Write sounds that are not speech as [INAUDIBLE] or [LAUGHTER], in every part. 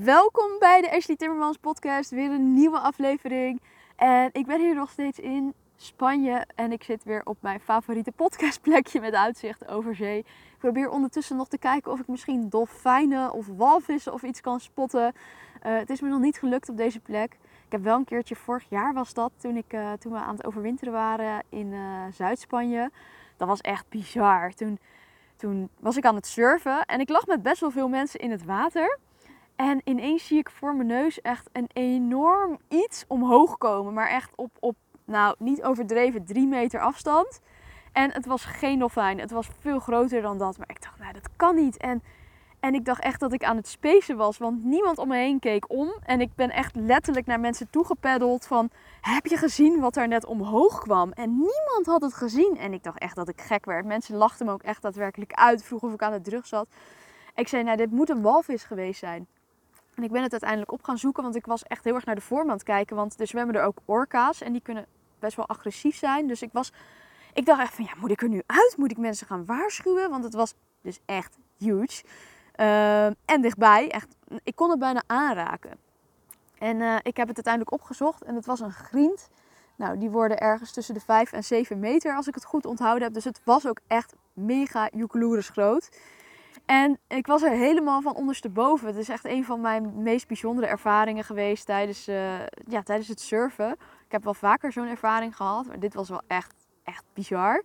Welkom bij de Ashley Timmermans podcast, weer een nieuwe aflevering. En ik ben hier nog steeds in Spanje en ik zit weer op mijn favoriete podcastplekje met uitzicht over zee. Ik probeer ondertussen nog te kijken of ik misschien dolfijnen of walvissen of iets kan spotten. Uh, het is me nog niet gelukt op deze plek. Ik heb wel een keertje, vorig jaar was dat, toen, ik, uh, toen we aan het overwinteren waren in uh, Zuid-Spanje. Dat was echt bizar. Toen, toen was ik aan het surfen en ik lag met best wel veel mensen in het water. En ineens zie ik voor mijn neus echt een enorm iets omhoog komen. Maar echt op, op nou niet overdreven, drie meter afstand. En het was geen dolfijn. Het was veel groter dan dat. Maar ik dacht, nou dat kan niet. En, en ik dacht echt dat ik aan het spacen was. Want niemand om me heen keek om. En ik ben echt letterlijk naar mensen toegepeddeld van... Heb je gezien wat er net omhoog kwam? En niemand had het gezien. En ik dacht echt dat ik gek werd. Mensen lachten me ook echt daadwerkelijk uit. Vroegen of ik aan de drug zat. Ik zei, nou dit moet een walvis geweest zijn. En ik ben het uiteindelijk op gaan zoeken, want ik was echt heel erg naar de vorm aan het kijken. Want er zwemmen er ook orka's en die kunnen best wel agressief zijn. Dus ik was, ik dacht echt van, ja, moet ik er nu uit? Moet ik mensen gaan waarschuwen? Want het was dus echt huge. Uh, en dichtbij, echt, ik kon het bijna aanraken. En uh, ik heb het uiteindelijk opgezocht en het was een griend. Nou, die worden ergens tussen de 5 en 7 meter als ik het goed onthouden heb. Dus het was ook echt mega joekeloeris groot. En ik was er helemaal van ondersteboven. Het is echt een van mijn meest bijzondere ervaringen geweest tijdens, uh, ja, tijdens het surfen. Ik heb wel vaker zo'n ervaring gehad, maar dit was wel echt, echt bizar.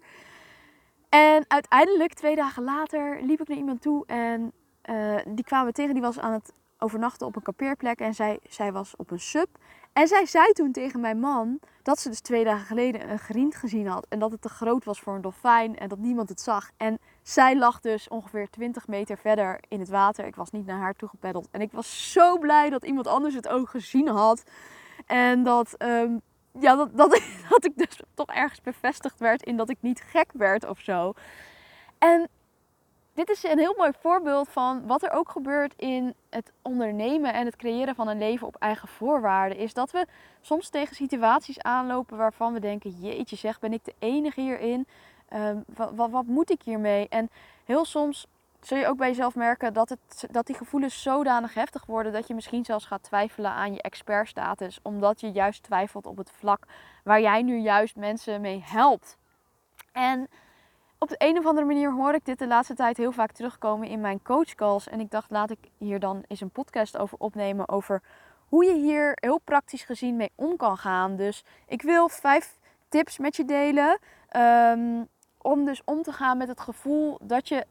En uiteindelijk, twee dagen later, liep ik naar iemand toe en uh, die kwamen tegen. Die was aan het overnachten op een kampeerplek en zij, zij was op een sub. En zij zei toen tegen mijn man dat ze dus twee dagen geleden een griend gezien had. En dat het te groot was voor een dolfijn en dat niemand het zag. En zij lag dus ongeveer 20 meter verder in het water. Ik was niet naar haar toe gepeddeld. En ik was zo blij dat iemand anders het ook gezien had. En dat, um, ja, dat, dat, [LAUGHS] dat ik dus toch ergens bevestigd werd in dat ik niet gek werd of zo. En dit is een heel mooi voorbeeld van wat er ook gebeurt in het ondernemen en het creëren van een leven op eigen voorwaarden. Is dat we soms tegen situaties aanlopen waarvan we denken: jeetje, zeg, ben ik de enige hierin? Wat, wat, wat, moet ik hiermee? En heel soms zul je ook bij jezelf merken dat, het, dat die gevoelens zodanig heftig worden dat je misschien zelfs gaat twijfelen aan je expertstatus, omdat je juist twijfelt op het vlak waar jij nu juist mensen mee helpt. En op de een of andere manier hoor ik dit de laatste tijd heel vaak terugkomen in mijn coachcalls. En ik dacht, laat ik hier dan eens een podcast over opnemen. Over hoe je hier heel praktisch gezien mee om kan gaan. Dus ik wil vijf tips met je delen. Um, om dus om te gaan met het gevoel dat je,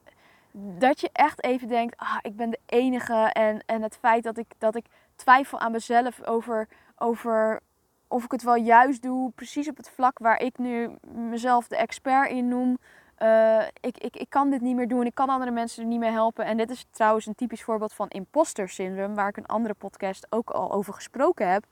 dat je echt even denkt: ah, ik ben de enige. En, en het feit dat ik, dat ik twijfel aan mezelf over, over of ik het wel juist doe. Precies op het vlak waar ik nu mezelf de expert in noem. Uh, ik, ik, ik kan dit niet meer doen, ik kan andere mensen er niet meer helpen. En dit is trouwens een typisch voorbeeld van imposter syndroom, waar ik een andere podcast ook al over gesproken heb.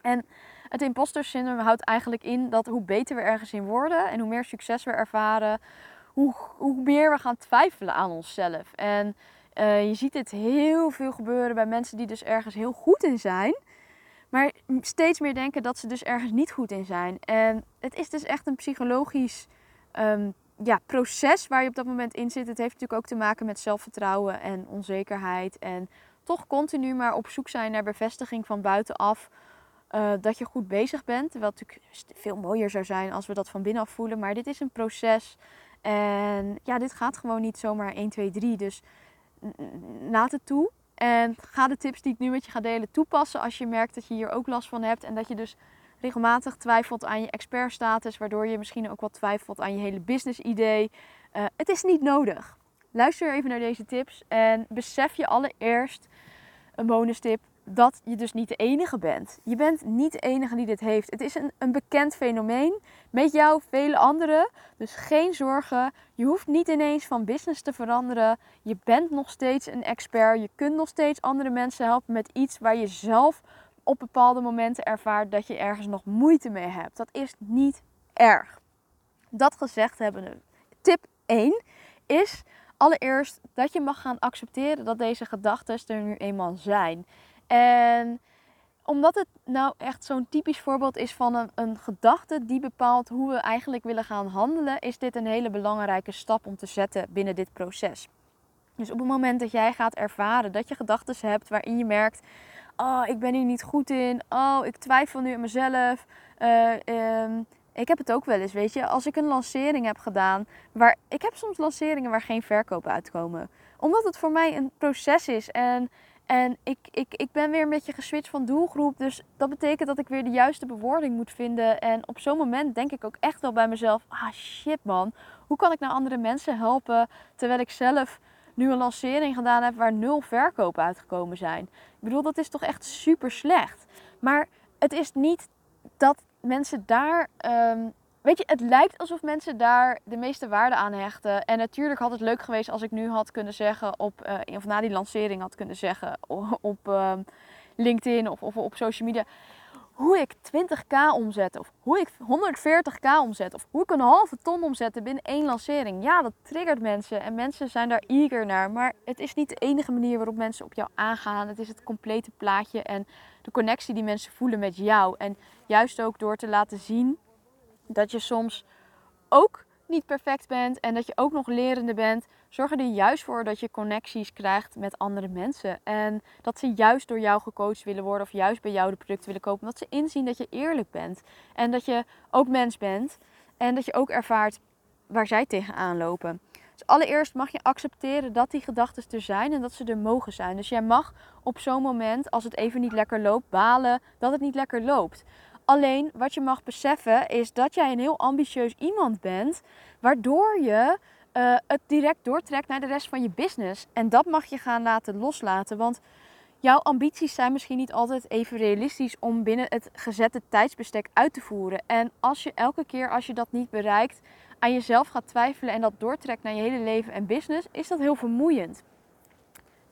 En het imposter syndroom houdt eigenlijk in dat hoe beter we ergens in worden en hoe meer succes we ervaren, hoe, hoe meer we gaan twijfelen aan onszelf. En uh, je ziet dit heel veel gebeuren bij mensen die dus ergens heel goed in zijn. Maar steeds meer denken dat ze dus ergens niet goed in zijn. En het is dus echt een psychologisch um, ja, proces waar je op dat moment in zit. Het heeft natuurlijk ook te maken met zelfvertrouwen en onzekerheid. En toch continu maar op zoek zijn naar bevestiging van buitenaf. Uh, dat je goed bezig bent. Terwijl het natuurlijk veel mooier zou zijn als we dat van binnenaf voelen. Maar dit is een proces. En ja, dit gaat gewoon niet zomaar 1, 2, 3. Dus laat het toe. En ga de tips die ik nu met je ga delen toepassen als je merkt dat je hier ook last van hebt. En dat je dus regelmatig twijfelt aan je expertstatus, waardoor je misschien ook wat twijfelt aan je hele business idee. Uh, het is niet nodig. Luister even naar deze tips en besef je allereerst een bonus tip dat je dus niet de enige bent. Je bent niet de enige die dit heeft. Het is een, een bekend fenomeen. Met jou vele anderen. Dus geen zorgen. Je hoeft niet ineens van business te veranderen. Je bent nog steeds een expert. Je kunt nog steeds andere mensen helpen met iets waar je zelf op bepaalde momenten ervaart dat je ergens nog moeite mee hebt. Dat is niet erg. Dat gezegd hebben, tip 1 is allereerst dat je mag gaan accepteren dat deze gedachten er nu eenmaal zijn. En omdat het nou echt zo'n typisch voorbeeld is van een, een gedachte die bepaalt hoe we eigenlijk willen gaan handelen, is dit een hele belangrijke stap om te zetten binnen dit proces. Dus op het moment dat jij gaat ervaren dat je gedachten hebt waarin je merkt: Oh, ik ben hier niet goed in. Oh, ik twijfel nu aan mezelf. Uh, um, ik heb het ook wel eens, weet je, als ik een lancering heb gedaan, waar ik heb soms lanceringen waar geen verkopen uitkomen. Omdat het voor mij een proces is en, en ik, ik, ik ben weer een beetje geswitcht van doelgroep. Dus dat betekent dat ik weer de juiste bewoording moet vinden. En op zo'n moment denk ik ook echt wel bij mezelf, ah shit man, hoe kan ik nou andere mensen helpen terwijl ik zelf nu een lancering gedaan heb waar nul verkopen uitgekomen zijn. Ik bedoel, dat is toch echt super slecht. Maar het is niet dat mensen daar. Ehm, weet je, het lijkt alsof mensen daar de meeste waarde aan hechten. En natuurlijk had het leuk geweest als ik nu had kunnen zeggen op, uh, of na die lancering had kunnen zeggen op uh, LinkedIn of, of op social media. Hoe ik 20k omzet, of hoe ik 140k omzet, of hoe ik een halve ton omzet binnen één lancering. Ja, dat triggert mensen en mensen zijn daar eager naar. Maar het is niet de enige manier waarop mensen op jou aangaan. Het is het complete plaatje en de connectie die mensen voelen met jou. En juist ook door te laten zien dat je soms ook niet perfect bent en dat je ook nog lerende bent, zorg er juist voor dat je connecties krijgt met andere mensen. En dat ze juist door jou gecoacht willen worden of juist bij jou de producten willen kopen. Dat ze inzien dat je eerlijk bent en dat je ook mens bent en dat je ook ervaart waar zij tegenaan lopen. Dus allereerst mag je accepteren dat die gedachten er zijn en dat ze er mogen zijn. Dus jij mag op zo'n moment, als het even niet lekker loopt, balen dat het niet lekker loopt. Alleen wat je mag beseffen is dat jij een heel ambitieus iemand bent, waardoor je uh, het direct doortrekt naar de rest van je business. En dat mag je gaan laten loslaten. Want jouw ambities zijn misschien niet altijd even realistisch om binnen het gezette tijdsbestek uit te voeren. En als je elke keer als je dat niet bereikt, aan jezelf gaat twijfelen en dat doortrekt naar je hele leven en business, is dat heel vermoeiend.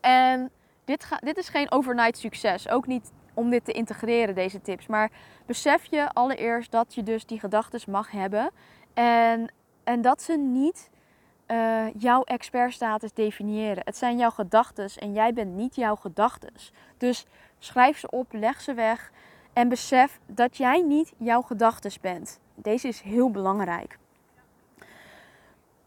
En dit, ga, dit is geen overnight succes. Ook niet om dit te integreren, deze tips. Maar besef je allereerst dat je dus die gedachten mag hebben. En, en dat ze niet uh, jouw expertstatus definiëren. Het zijn jouw gedachten en jij bent niet jouw gedachten. Dus schrijf ze op, leg ze weg en besef dat jij niet jouw gedachten bent. Deze is heel belangrijk.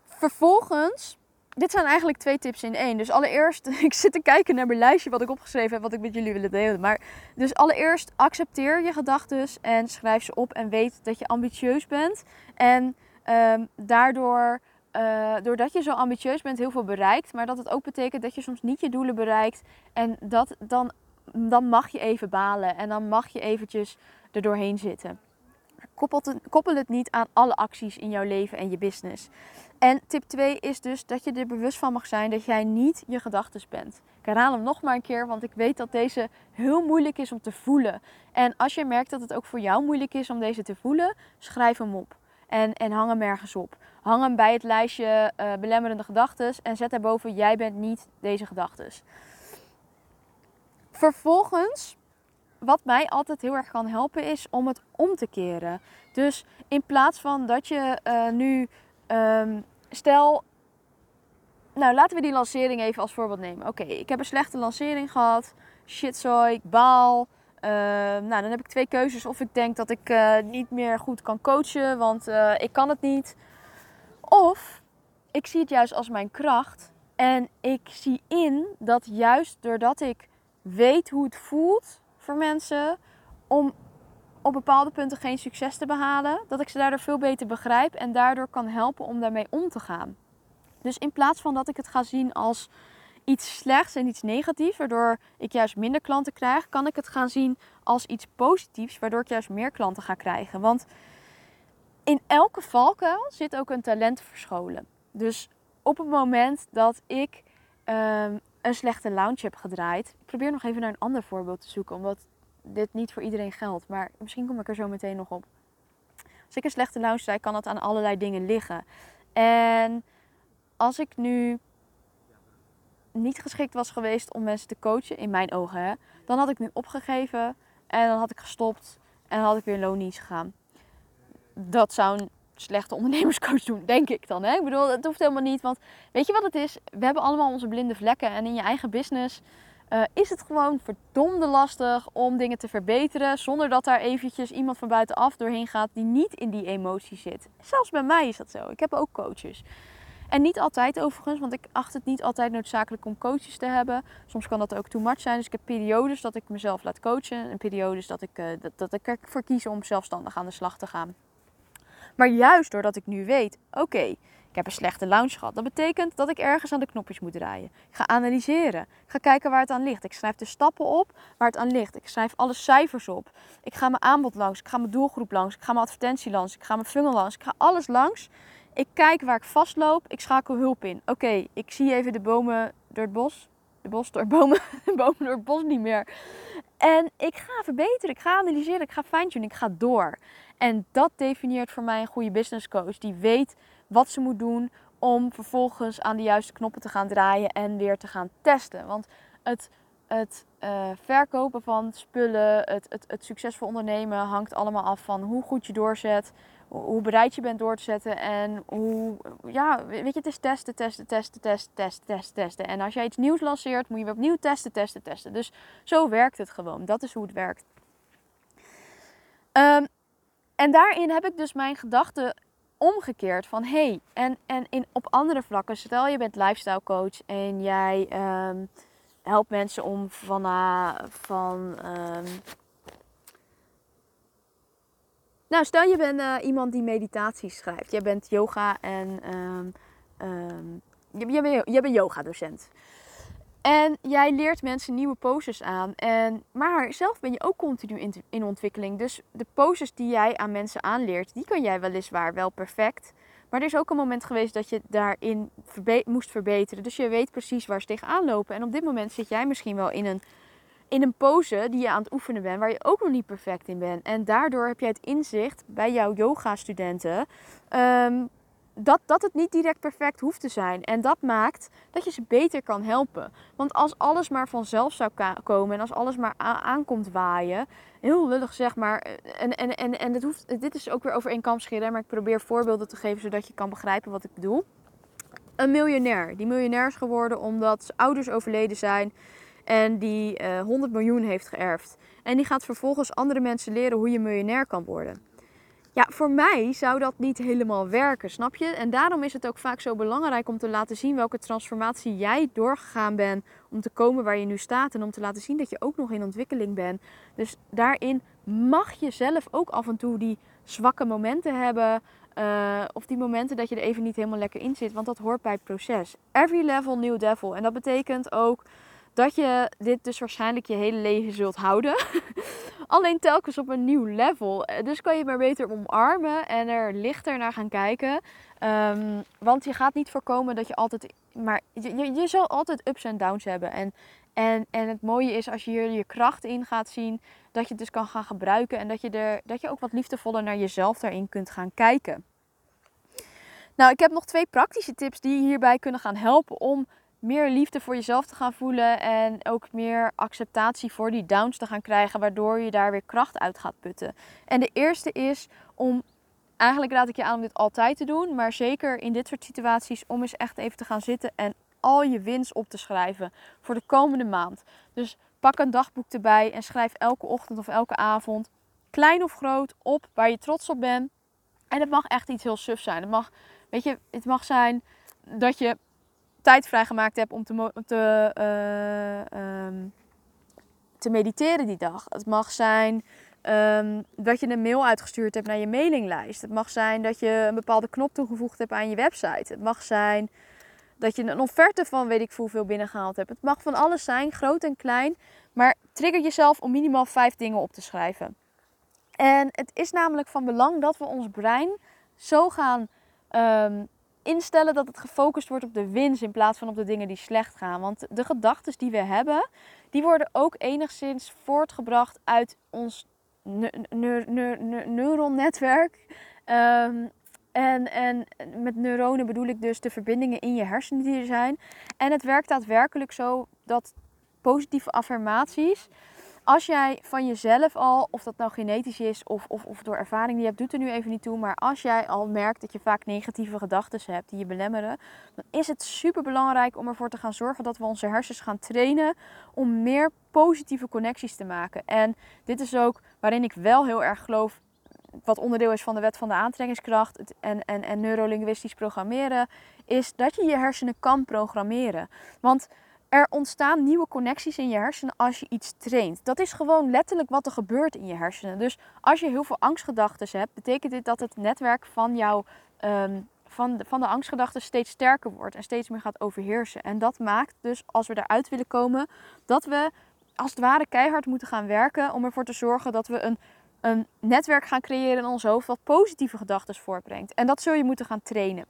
Vervolgens, dit zijn eigenlijk twee tips in één. Dus allereerst, [LAUGHS] ik zit te kijken naar mijn lijstje wat ik opgeschreven heb, wat ik met jullie wil delen. Maar dus allereerst, accepteer je gedachten en schrijf ze op en weet dat je ambitieus bent. En um, daardoor uh, doordat je zo ambitieus bent, heel veel bereikt. Maar dat het ook betekent dat je soms niet je doelen bereikt. En dat, dan, dan mag je even balen. En dan mag je eventjes er doorheen zitten. Koppel koppel het niet aan alle acties in jouw leven en je business. En tip 2 is dus dat je er bewust van mag zijn dat jij niet je gedachten bent. Ik herhaal hem nog maar een keer, want ik weet dat deze heel moeilijk is om te voelen. En als je merkt dat het ook voor jou moeilijk is om deze te voelen, schrijf hem op. En, en hang hem ergens op. Hang hem bij het lijstje uh, belemmerende gedachten en zet daarboven: jij bent niet deze gedachten. Vervolgens, wat mij altijd heel erg kan helpen, is om het om te keren. Dus in plaats van dat je uh, nu, um, stel, nou laten we die lancering even als voorbeeld nemen. Oké, ik heb een slechte lancering gehad. Shitzooi, ik baal. Uh, nou, dan heb ik twee keuzes. Of ik denk dat ik uh, niet meer goed kan coachen, want uh, ik kan het niet. Of ik zie het juist als mijn kracht. En ik zie in dat juist doordat ik weet hoe het voelt voor mensen om op bepaalde punten geen succes te behalen, dat ik ze daardoor veel beter begrijp en daardoor kan helpen om daarmee om te gaan. Dus in plaats van dat ik het ga zien als iets slechts en iets negatiefs, waardoor ik juist minder klanten krijg, kan ik het gaan zien als iets positiefs, waardoor ik juist meer klanten ga krijgen. Want in elke valkuil zit ook een talent verscholen. Dus op het moment dat ik um, een slechte lounge heb gedraaid, ik probeer nog even naar een ander voorbeeld te zoeken, omdat dit niet voor iedereen geldt, maar misschien kom ik er zo meteen nog op. Als ik een slechte lounge draai, kan dat aan allerlei dingen liggen. En als ik nu niet geschikt was geweest om mensen te coachen, in mijn ogen, hè, dan had ik nu opgegeven en dan had ik gestopt en dan had ik weer loonies gegaan. Dat zou een slechte ondernemerscoach doen, denk ik dan. Hè? Ik bedoel, het hoeft helemaal niet, want weet je wat het is? We hebben allemaal onze blinde vlekken en in je eigen business uh, is het gewoon verdomde lastig om dingen te verbeteren zonder dat daar eventjes iemand van buitenaf doorheen gaat die niet in die emotie zit. Zelfs bij mij is dat zo. Ik heb ook coaches. En niet altijd overigens, want ik acht het niet altijd noodzakelijk om coaches te hebben. Soms kan dat ook too much zijn. Dus ik heb periodes dat ik mezelf laat coachen. En periodes dat ik, uh, dat, dat ik ervoor kies om zelfstandig aan de slag te gaan. Maar juist doordat ik nu weet, oké, ik heb een slechte launch gehad. Dat betekent dat ik ergens aan de knopjes moet draaien. Ik ga analyseren. Ik ga kijken waar het aan ligt. Ik schrijf de stappen op waar het aan ligt. Ik schrijf alle cijfers op. Ik ga mijn aanbod langs. Ik ga mijn doelgroep langs. Ik ga mijn advertentie langs. Ik ga mijn funnel langs. Ik ga alles langs. Ik kijk waar ik vastloop. Ik schakel hulp in. Oké, ik zie even de bomen door het bos. De bos door bomen. [LAUGHS] Bomen door het bos niet meer. En ik ga verbeteren. Ik ga analyseren. Ik ga fine-tunen. Ik ga door. En dat definieert voor mij een goede business coach. Die weet wat ze moet doen om vervolgens aan de juiste knoppen te gaan draaien en weer te gaan testen. Want het, het uh, verkopen van spullen, het, het succesvol ondernemen hangt allemaal af van hoe goed je doorzet, hoe bereid je bent door te zetten en hoe, ja, weet je, het is testen, testen, testen, testen, testen, testen, testen. En als jij iets nieuws lanceert, moet je weer opnieuw testen, testen, testen. Dus zo werkt het gewoon. Dat is hoe het werkt. Um, en daarin heb ik dus mijn gedachten omgekeerd van hey, en, en in, op andere vlakken, stel je bent lifestyle coach en jij um, helpt mensen om van, uh, van um, nou stel je bent uh, iemand die meditaties schrijft, jij bent yoga en um, je, je, bent, je bent yoga docent. En jij leert mensen nieuwe poses aan. En, maar zelf ben je ook continu in, in ontwikkeling. Dus de poses die jij aan mensen aanleert, die kan jij weliswaar wel perfect. Maar er is ook een moment geweest dat je daarin moest verbeteren. Dus je weet precies waar ze tegenaan lopen. En op dit moment zit jij misschien wel in een, in een pose die je aan het oefenen bent, waar je ook nog niet perfect in bent. En daardoor heb jij het inzicht bij jouw yoga-studenten. Um, dat, dat het niet direct perfect hoeft te zijn. En dat maakt dat je ze beter kan helpen. Want als alles maar vanzelf zou komen en als alles maar aankomt waaien, heel lullig zeg maar. En, en, en, en dit, hoeft, dit is ook weer over één kamp scheren, maar ik probeer voorbeelden te geven zodat je kan begrijpen wat ik bedoel. Een miljonair. Die miljonair is geworden omdat zijn ouders overleden zijn en die uh, eh, 100 miljoen heeft geërfd. En die gaat vervolgens andere mensen leren hoe je miljonair kan worden. Ja, voor mij zou dat niet helemaal werken, snap je? En daarom is het ook vaak zo belangrijk om te laten zien welke transformatie jij doorgegaan bent om te komen waar je nu staat en om te laten zien dat je ook nog in ontwikkeling bent. Dus daarin mag je zelf ook af en toe die zwakke momenten hebben. Uh, of die momenten dat je er even niet helemaal lekker in zit, want dat hoort bij het proces. Every level new devil. En dat betekent ook dat je dit dus waarschijnlijk je hele leven zult houden. [LAUGHS] Alleen telkens op een nieuw level. Eh, dus kan je maar beter omarmen en er lichter naar gaan kijken. Um, want je gaat niet voorkomen dat je altijd. Maar je, je, je zal altijd ups en downs hebben. En, en, en het mooie is als je hier je kracht in gaat zien, dat je het dus kan gaan gebruiken. En dat je, er, dat je ook wat liefdevoller naar jezelf daarin kunt gaan kijken. Nou, ik heb nog twee praktische tips die je hierbij kunnen gaan helpen om meer liefde voor jezelf te gaan voelen en ook meer acceptatie voor die downs te gaan krijgen, waardoor je daar weer kracht uit gaat putten. En de eerste is om, eigenlijk raad ik je aan om dit altijd te doen, maar zeker in dit soort situaties, om eens echt even te gaan zitten en al je winst op te schrijven voor de komende maand. Dus pak een dagboek erbij en schrijf elke ochtend of elke avond, klein of groot, op waar je trots op bent. En het mag echt iets heel suf zijn. Het mag, weet je, het mag zijn dat je tijd vrijgemaakt heb om te, te, uh, um, te mediteren die dag. Het mag zijn um, dat je een mail uitgestuurd hebt naar je mailinglijst. Het mag zijn dat je een bepaalde knop toegevoegd hebt aan je website. Het mag zijn dat je een offerte van weet ik hoeveel binnengehaald hebt. Het mag van alles zijn, groot en klein. Maar trigger jezelf om minimaal vijf dingen op te schrijven. En het is namelijk van belang dat we ons brein zo gaan um, instellen dat het gefocust wordt op de winst in plaats van op de dingen die slecht gaan. Want de gedachten die we hebben, die worden ook enigszins voortgebracht uit ons neuronnetwerk. Um, en, en met neuronen bedoel ik dus de verbindingen in je hersenen die er zijn. En het werkt daadwerkelijk zo dat positieve affirmaties als jij van jezelf al, of dat nou genetisch is of, of, of door ervaring die je hebt, doet er nu even niet toe. Maar als jij al merkt dat je vaak negatieve gedachten hebt die je belemmeren, dan is het super belangrijk om ervoor te gaan zorgen dat we onze hersens gaan trainen om meer positieve connecties te maken. En dit is ook waarin ik wel heel erg geloof wat onderdeel is van de wet van de aantrekkingskracht en, en, en neurolinguistisch programmeren, is dat je je hersenen kan programmeren. Want er ontstaan nieuwe connecties in je hersenen als je iets traint. Dat is gewoon letterlijk wat er gebeurt in je hersenen. Dus als je heel veel angstgedachten hebt, betekent dit dat het netwerk van jouw ehm, van de, van de angstgedachten steeds sterker wordt en steeds meer gaat overheersen. En dat maakt dus, als we eruit willen komen, dat we als het ware keihard moeten gaan werken om ervoor te zorgen dat we een, een netwerk gaan creëren in ons hoofd wat positieve gedachten voortbrengt. En dat zul je moeten gaan trainen.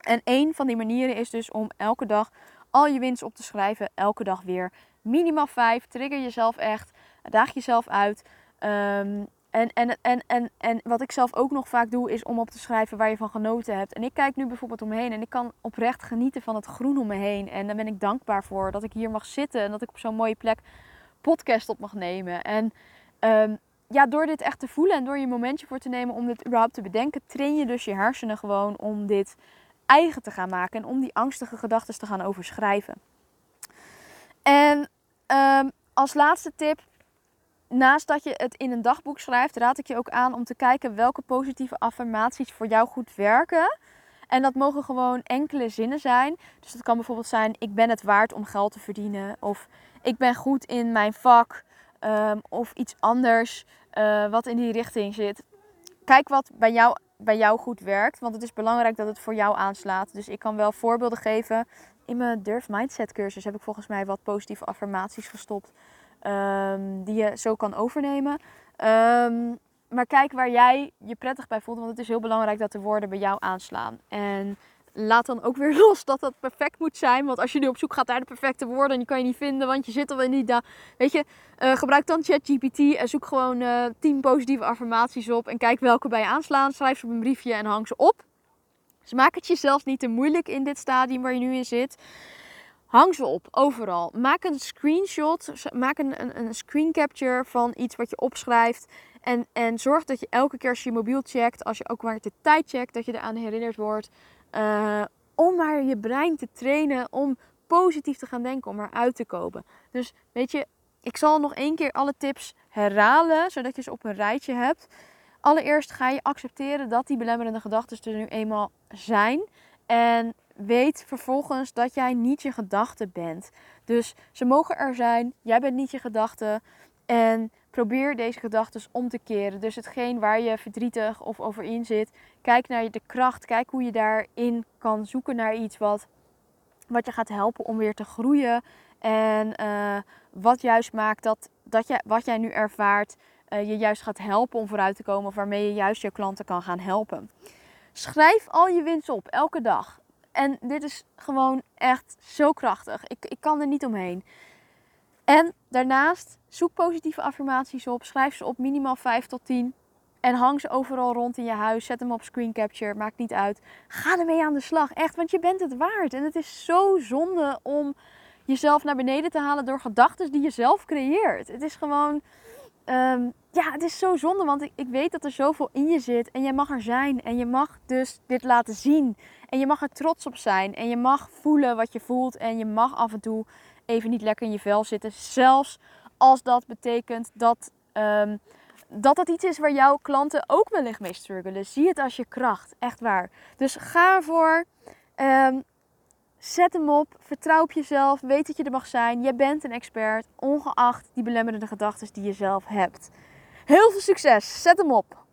En een van die manieren is dus om elke dag al je winst op te schrijven, elke dag weer. Minimaal vijf, trigger jezelf echt, daag jezelf uit. Um, en, en, en, en, en wat ik zelf ook nog vaak doe, is om op te schrijven waar je van genoten hebt. En ik kijk nu bijvoorbeeld om me heen en ik kan oprecht genieten van het groen om me heen. En daar ben ik dankbaar voor dat ik hier mag zitten en dat ik op zo'n mooie plek podcast op mag nemen. En um, ja, door dit echt te voelen en door je momentje voor te nemen om dit überhaupt te bedenken, train je dus je hersenen gewoon om dit eigen te gaan maken en om die angstige gedachten te gaan overschrijven. En um, als laatste tip, naast dat je het in een dagboek schrijft, raad ik je ook aan om te kijken welke positieve affirmaties voor jou goed werken. En dat mogen gewoon enkele zinnen zijn. Dus dat kan bijvoorbeeld zijn: Ik ben het waard om geld te verdienen. Of ik ben goed in mijn vak. Um, of iets anders uh, wat in die richting zit. Kijk wat bij jou, bij jou goed werkt. Want het is belangrijk dat het voor jou aanslaat. Dus ik kan wel voorbeelden geven. In mijn Durf Mindset cursus heb ik volgens mij wat positieve affirmaties gestopt. Um, die je zo kan overnemen. Um, maar kijk waar jij je prettig bij voelt. Want het is heel belangrijk dat de woorden bij jou aanslaan. En laat dan ook weer [LAUGHS] los dat dat perfect moet zijn. Want als je nu op zoek gaat naar de perfecte woorden en die kan je niet vinden, want je zit al in die. Weet je, uh, gebruik dan ChatGPT en zoek gewoon uh, eh, 10 positieve affirmaties op. En kijk welke bij je aanslaan. Schrijf ze op een briefje en hang ze op. Dus maak het jezelf niet te moeilijk in dit stadium waar je nu in zit. Hang ze op, overal. Maak een screenshot, maak een, een, een screen capture van iets wat je opschrijft. En, en zorg dat je elke keer als je je mobiel checkt, als je ook maar de tijd checkt, dat je eraan herinnerd wordt. Uh, om maar je brein te trainen om positief te gaan denken, om eruit te komen. Dus weet je, ik zal nog één keer alle tips herhalen, zodat je ze op een rijtje hebt. Allereerst ga je accepteren dat die belemmerende gedachten er nu eenmaal zijn. En weet vervolgens dat jij niet je gedachten bent. Dus ze mogen er zijn, jij bent niet je gedachten. En probeer deze gedachten om te keren. Dus hetgeen waar je verdrietig of over in zit, kijk naar de kracht. Kijk hoe je daarin kan zoeken naar iets wat, wat je gaat helpen om weer te groeien. En uh, wat juist maakt dat, dat jij, wat jij nu ervaart, uh, je juist gaat helpen om vooruit te komen. Of waarmee je juist je klanten kan gaan helpen. Schrijf al je winst op, elke dag. En dit is gewoon echt zo krachtig. Ik, ik kan er niet omheen. En daarnaast zoek positieve affirmaties op. Schrijf ze op minimaal 5 tot 10. En hang ze overal rond in je huis. Zet hem op screen capture. Maakt niet uit. Ga ermee aan de slag. Echt, want je bent het waard. En het is zo zonde om jezelf naar beneden te halen door gedachten die je zelf creëert. Het is gewoon. Um, ja, het is zo zonde, want ik, ik weet dat er zoveel in je zit. En jij mag er zijn. En je mag dus dit laten zien. En je mag er trots op zijn. En je mag voelen wat je voelt. En je mag af en toe even niet lekker in je vel zitten. Zelfs als dat betekent dat, um, dat het iets is waar jouw klanten ook wellicht mee struggelen. Zie het als je kracht, echt waar. Dus ga ervoor. Um, zet hem op. Vertrouw op jezelf. Weet dat je er mag zijn. Je bent een expert, ongeacht die belemmerende gedachten die je zelf hebt. Heel veel succes. Zet hem op.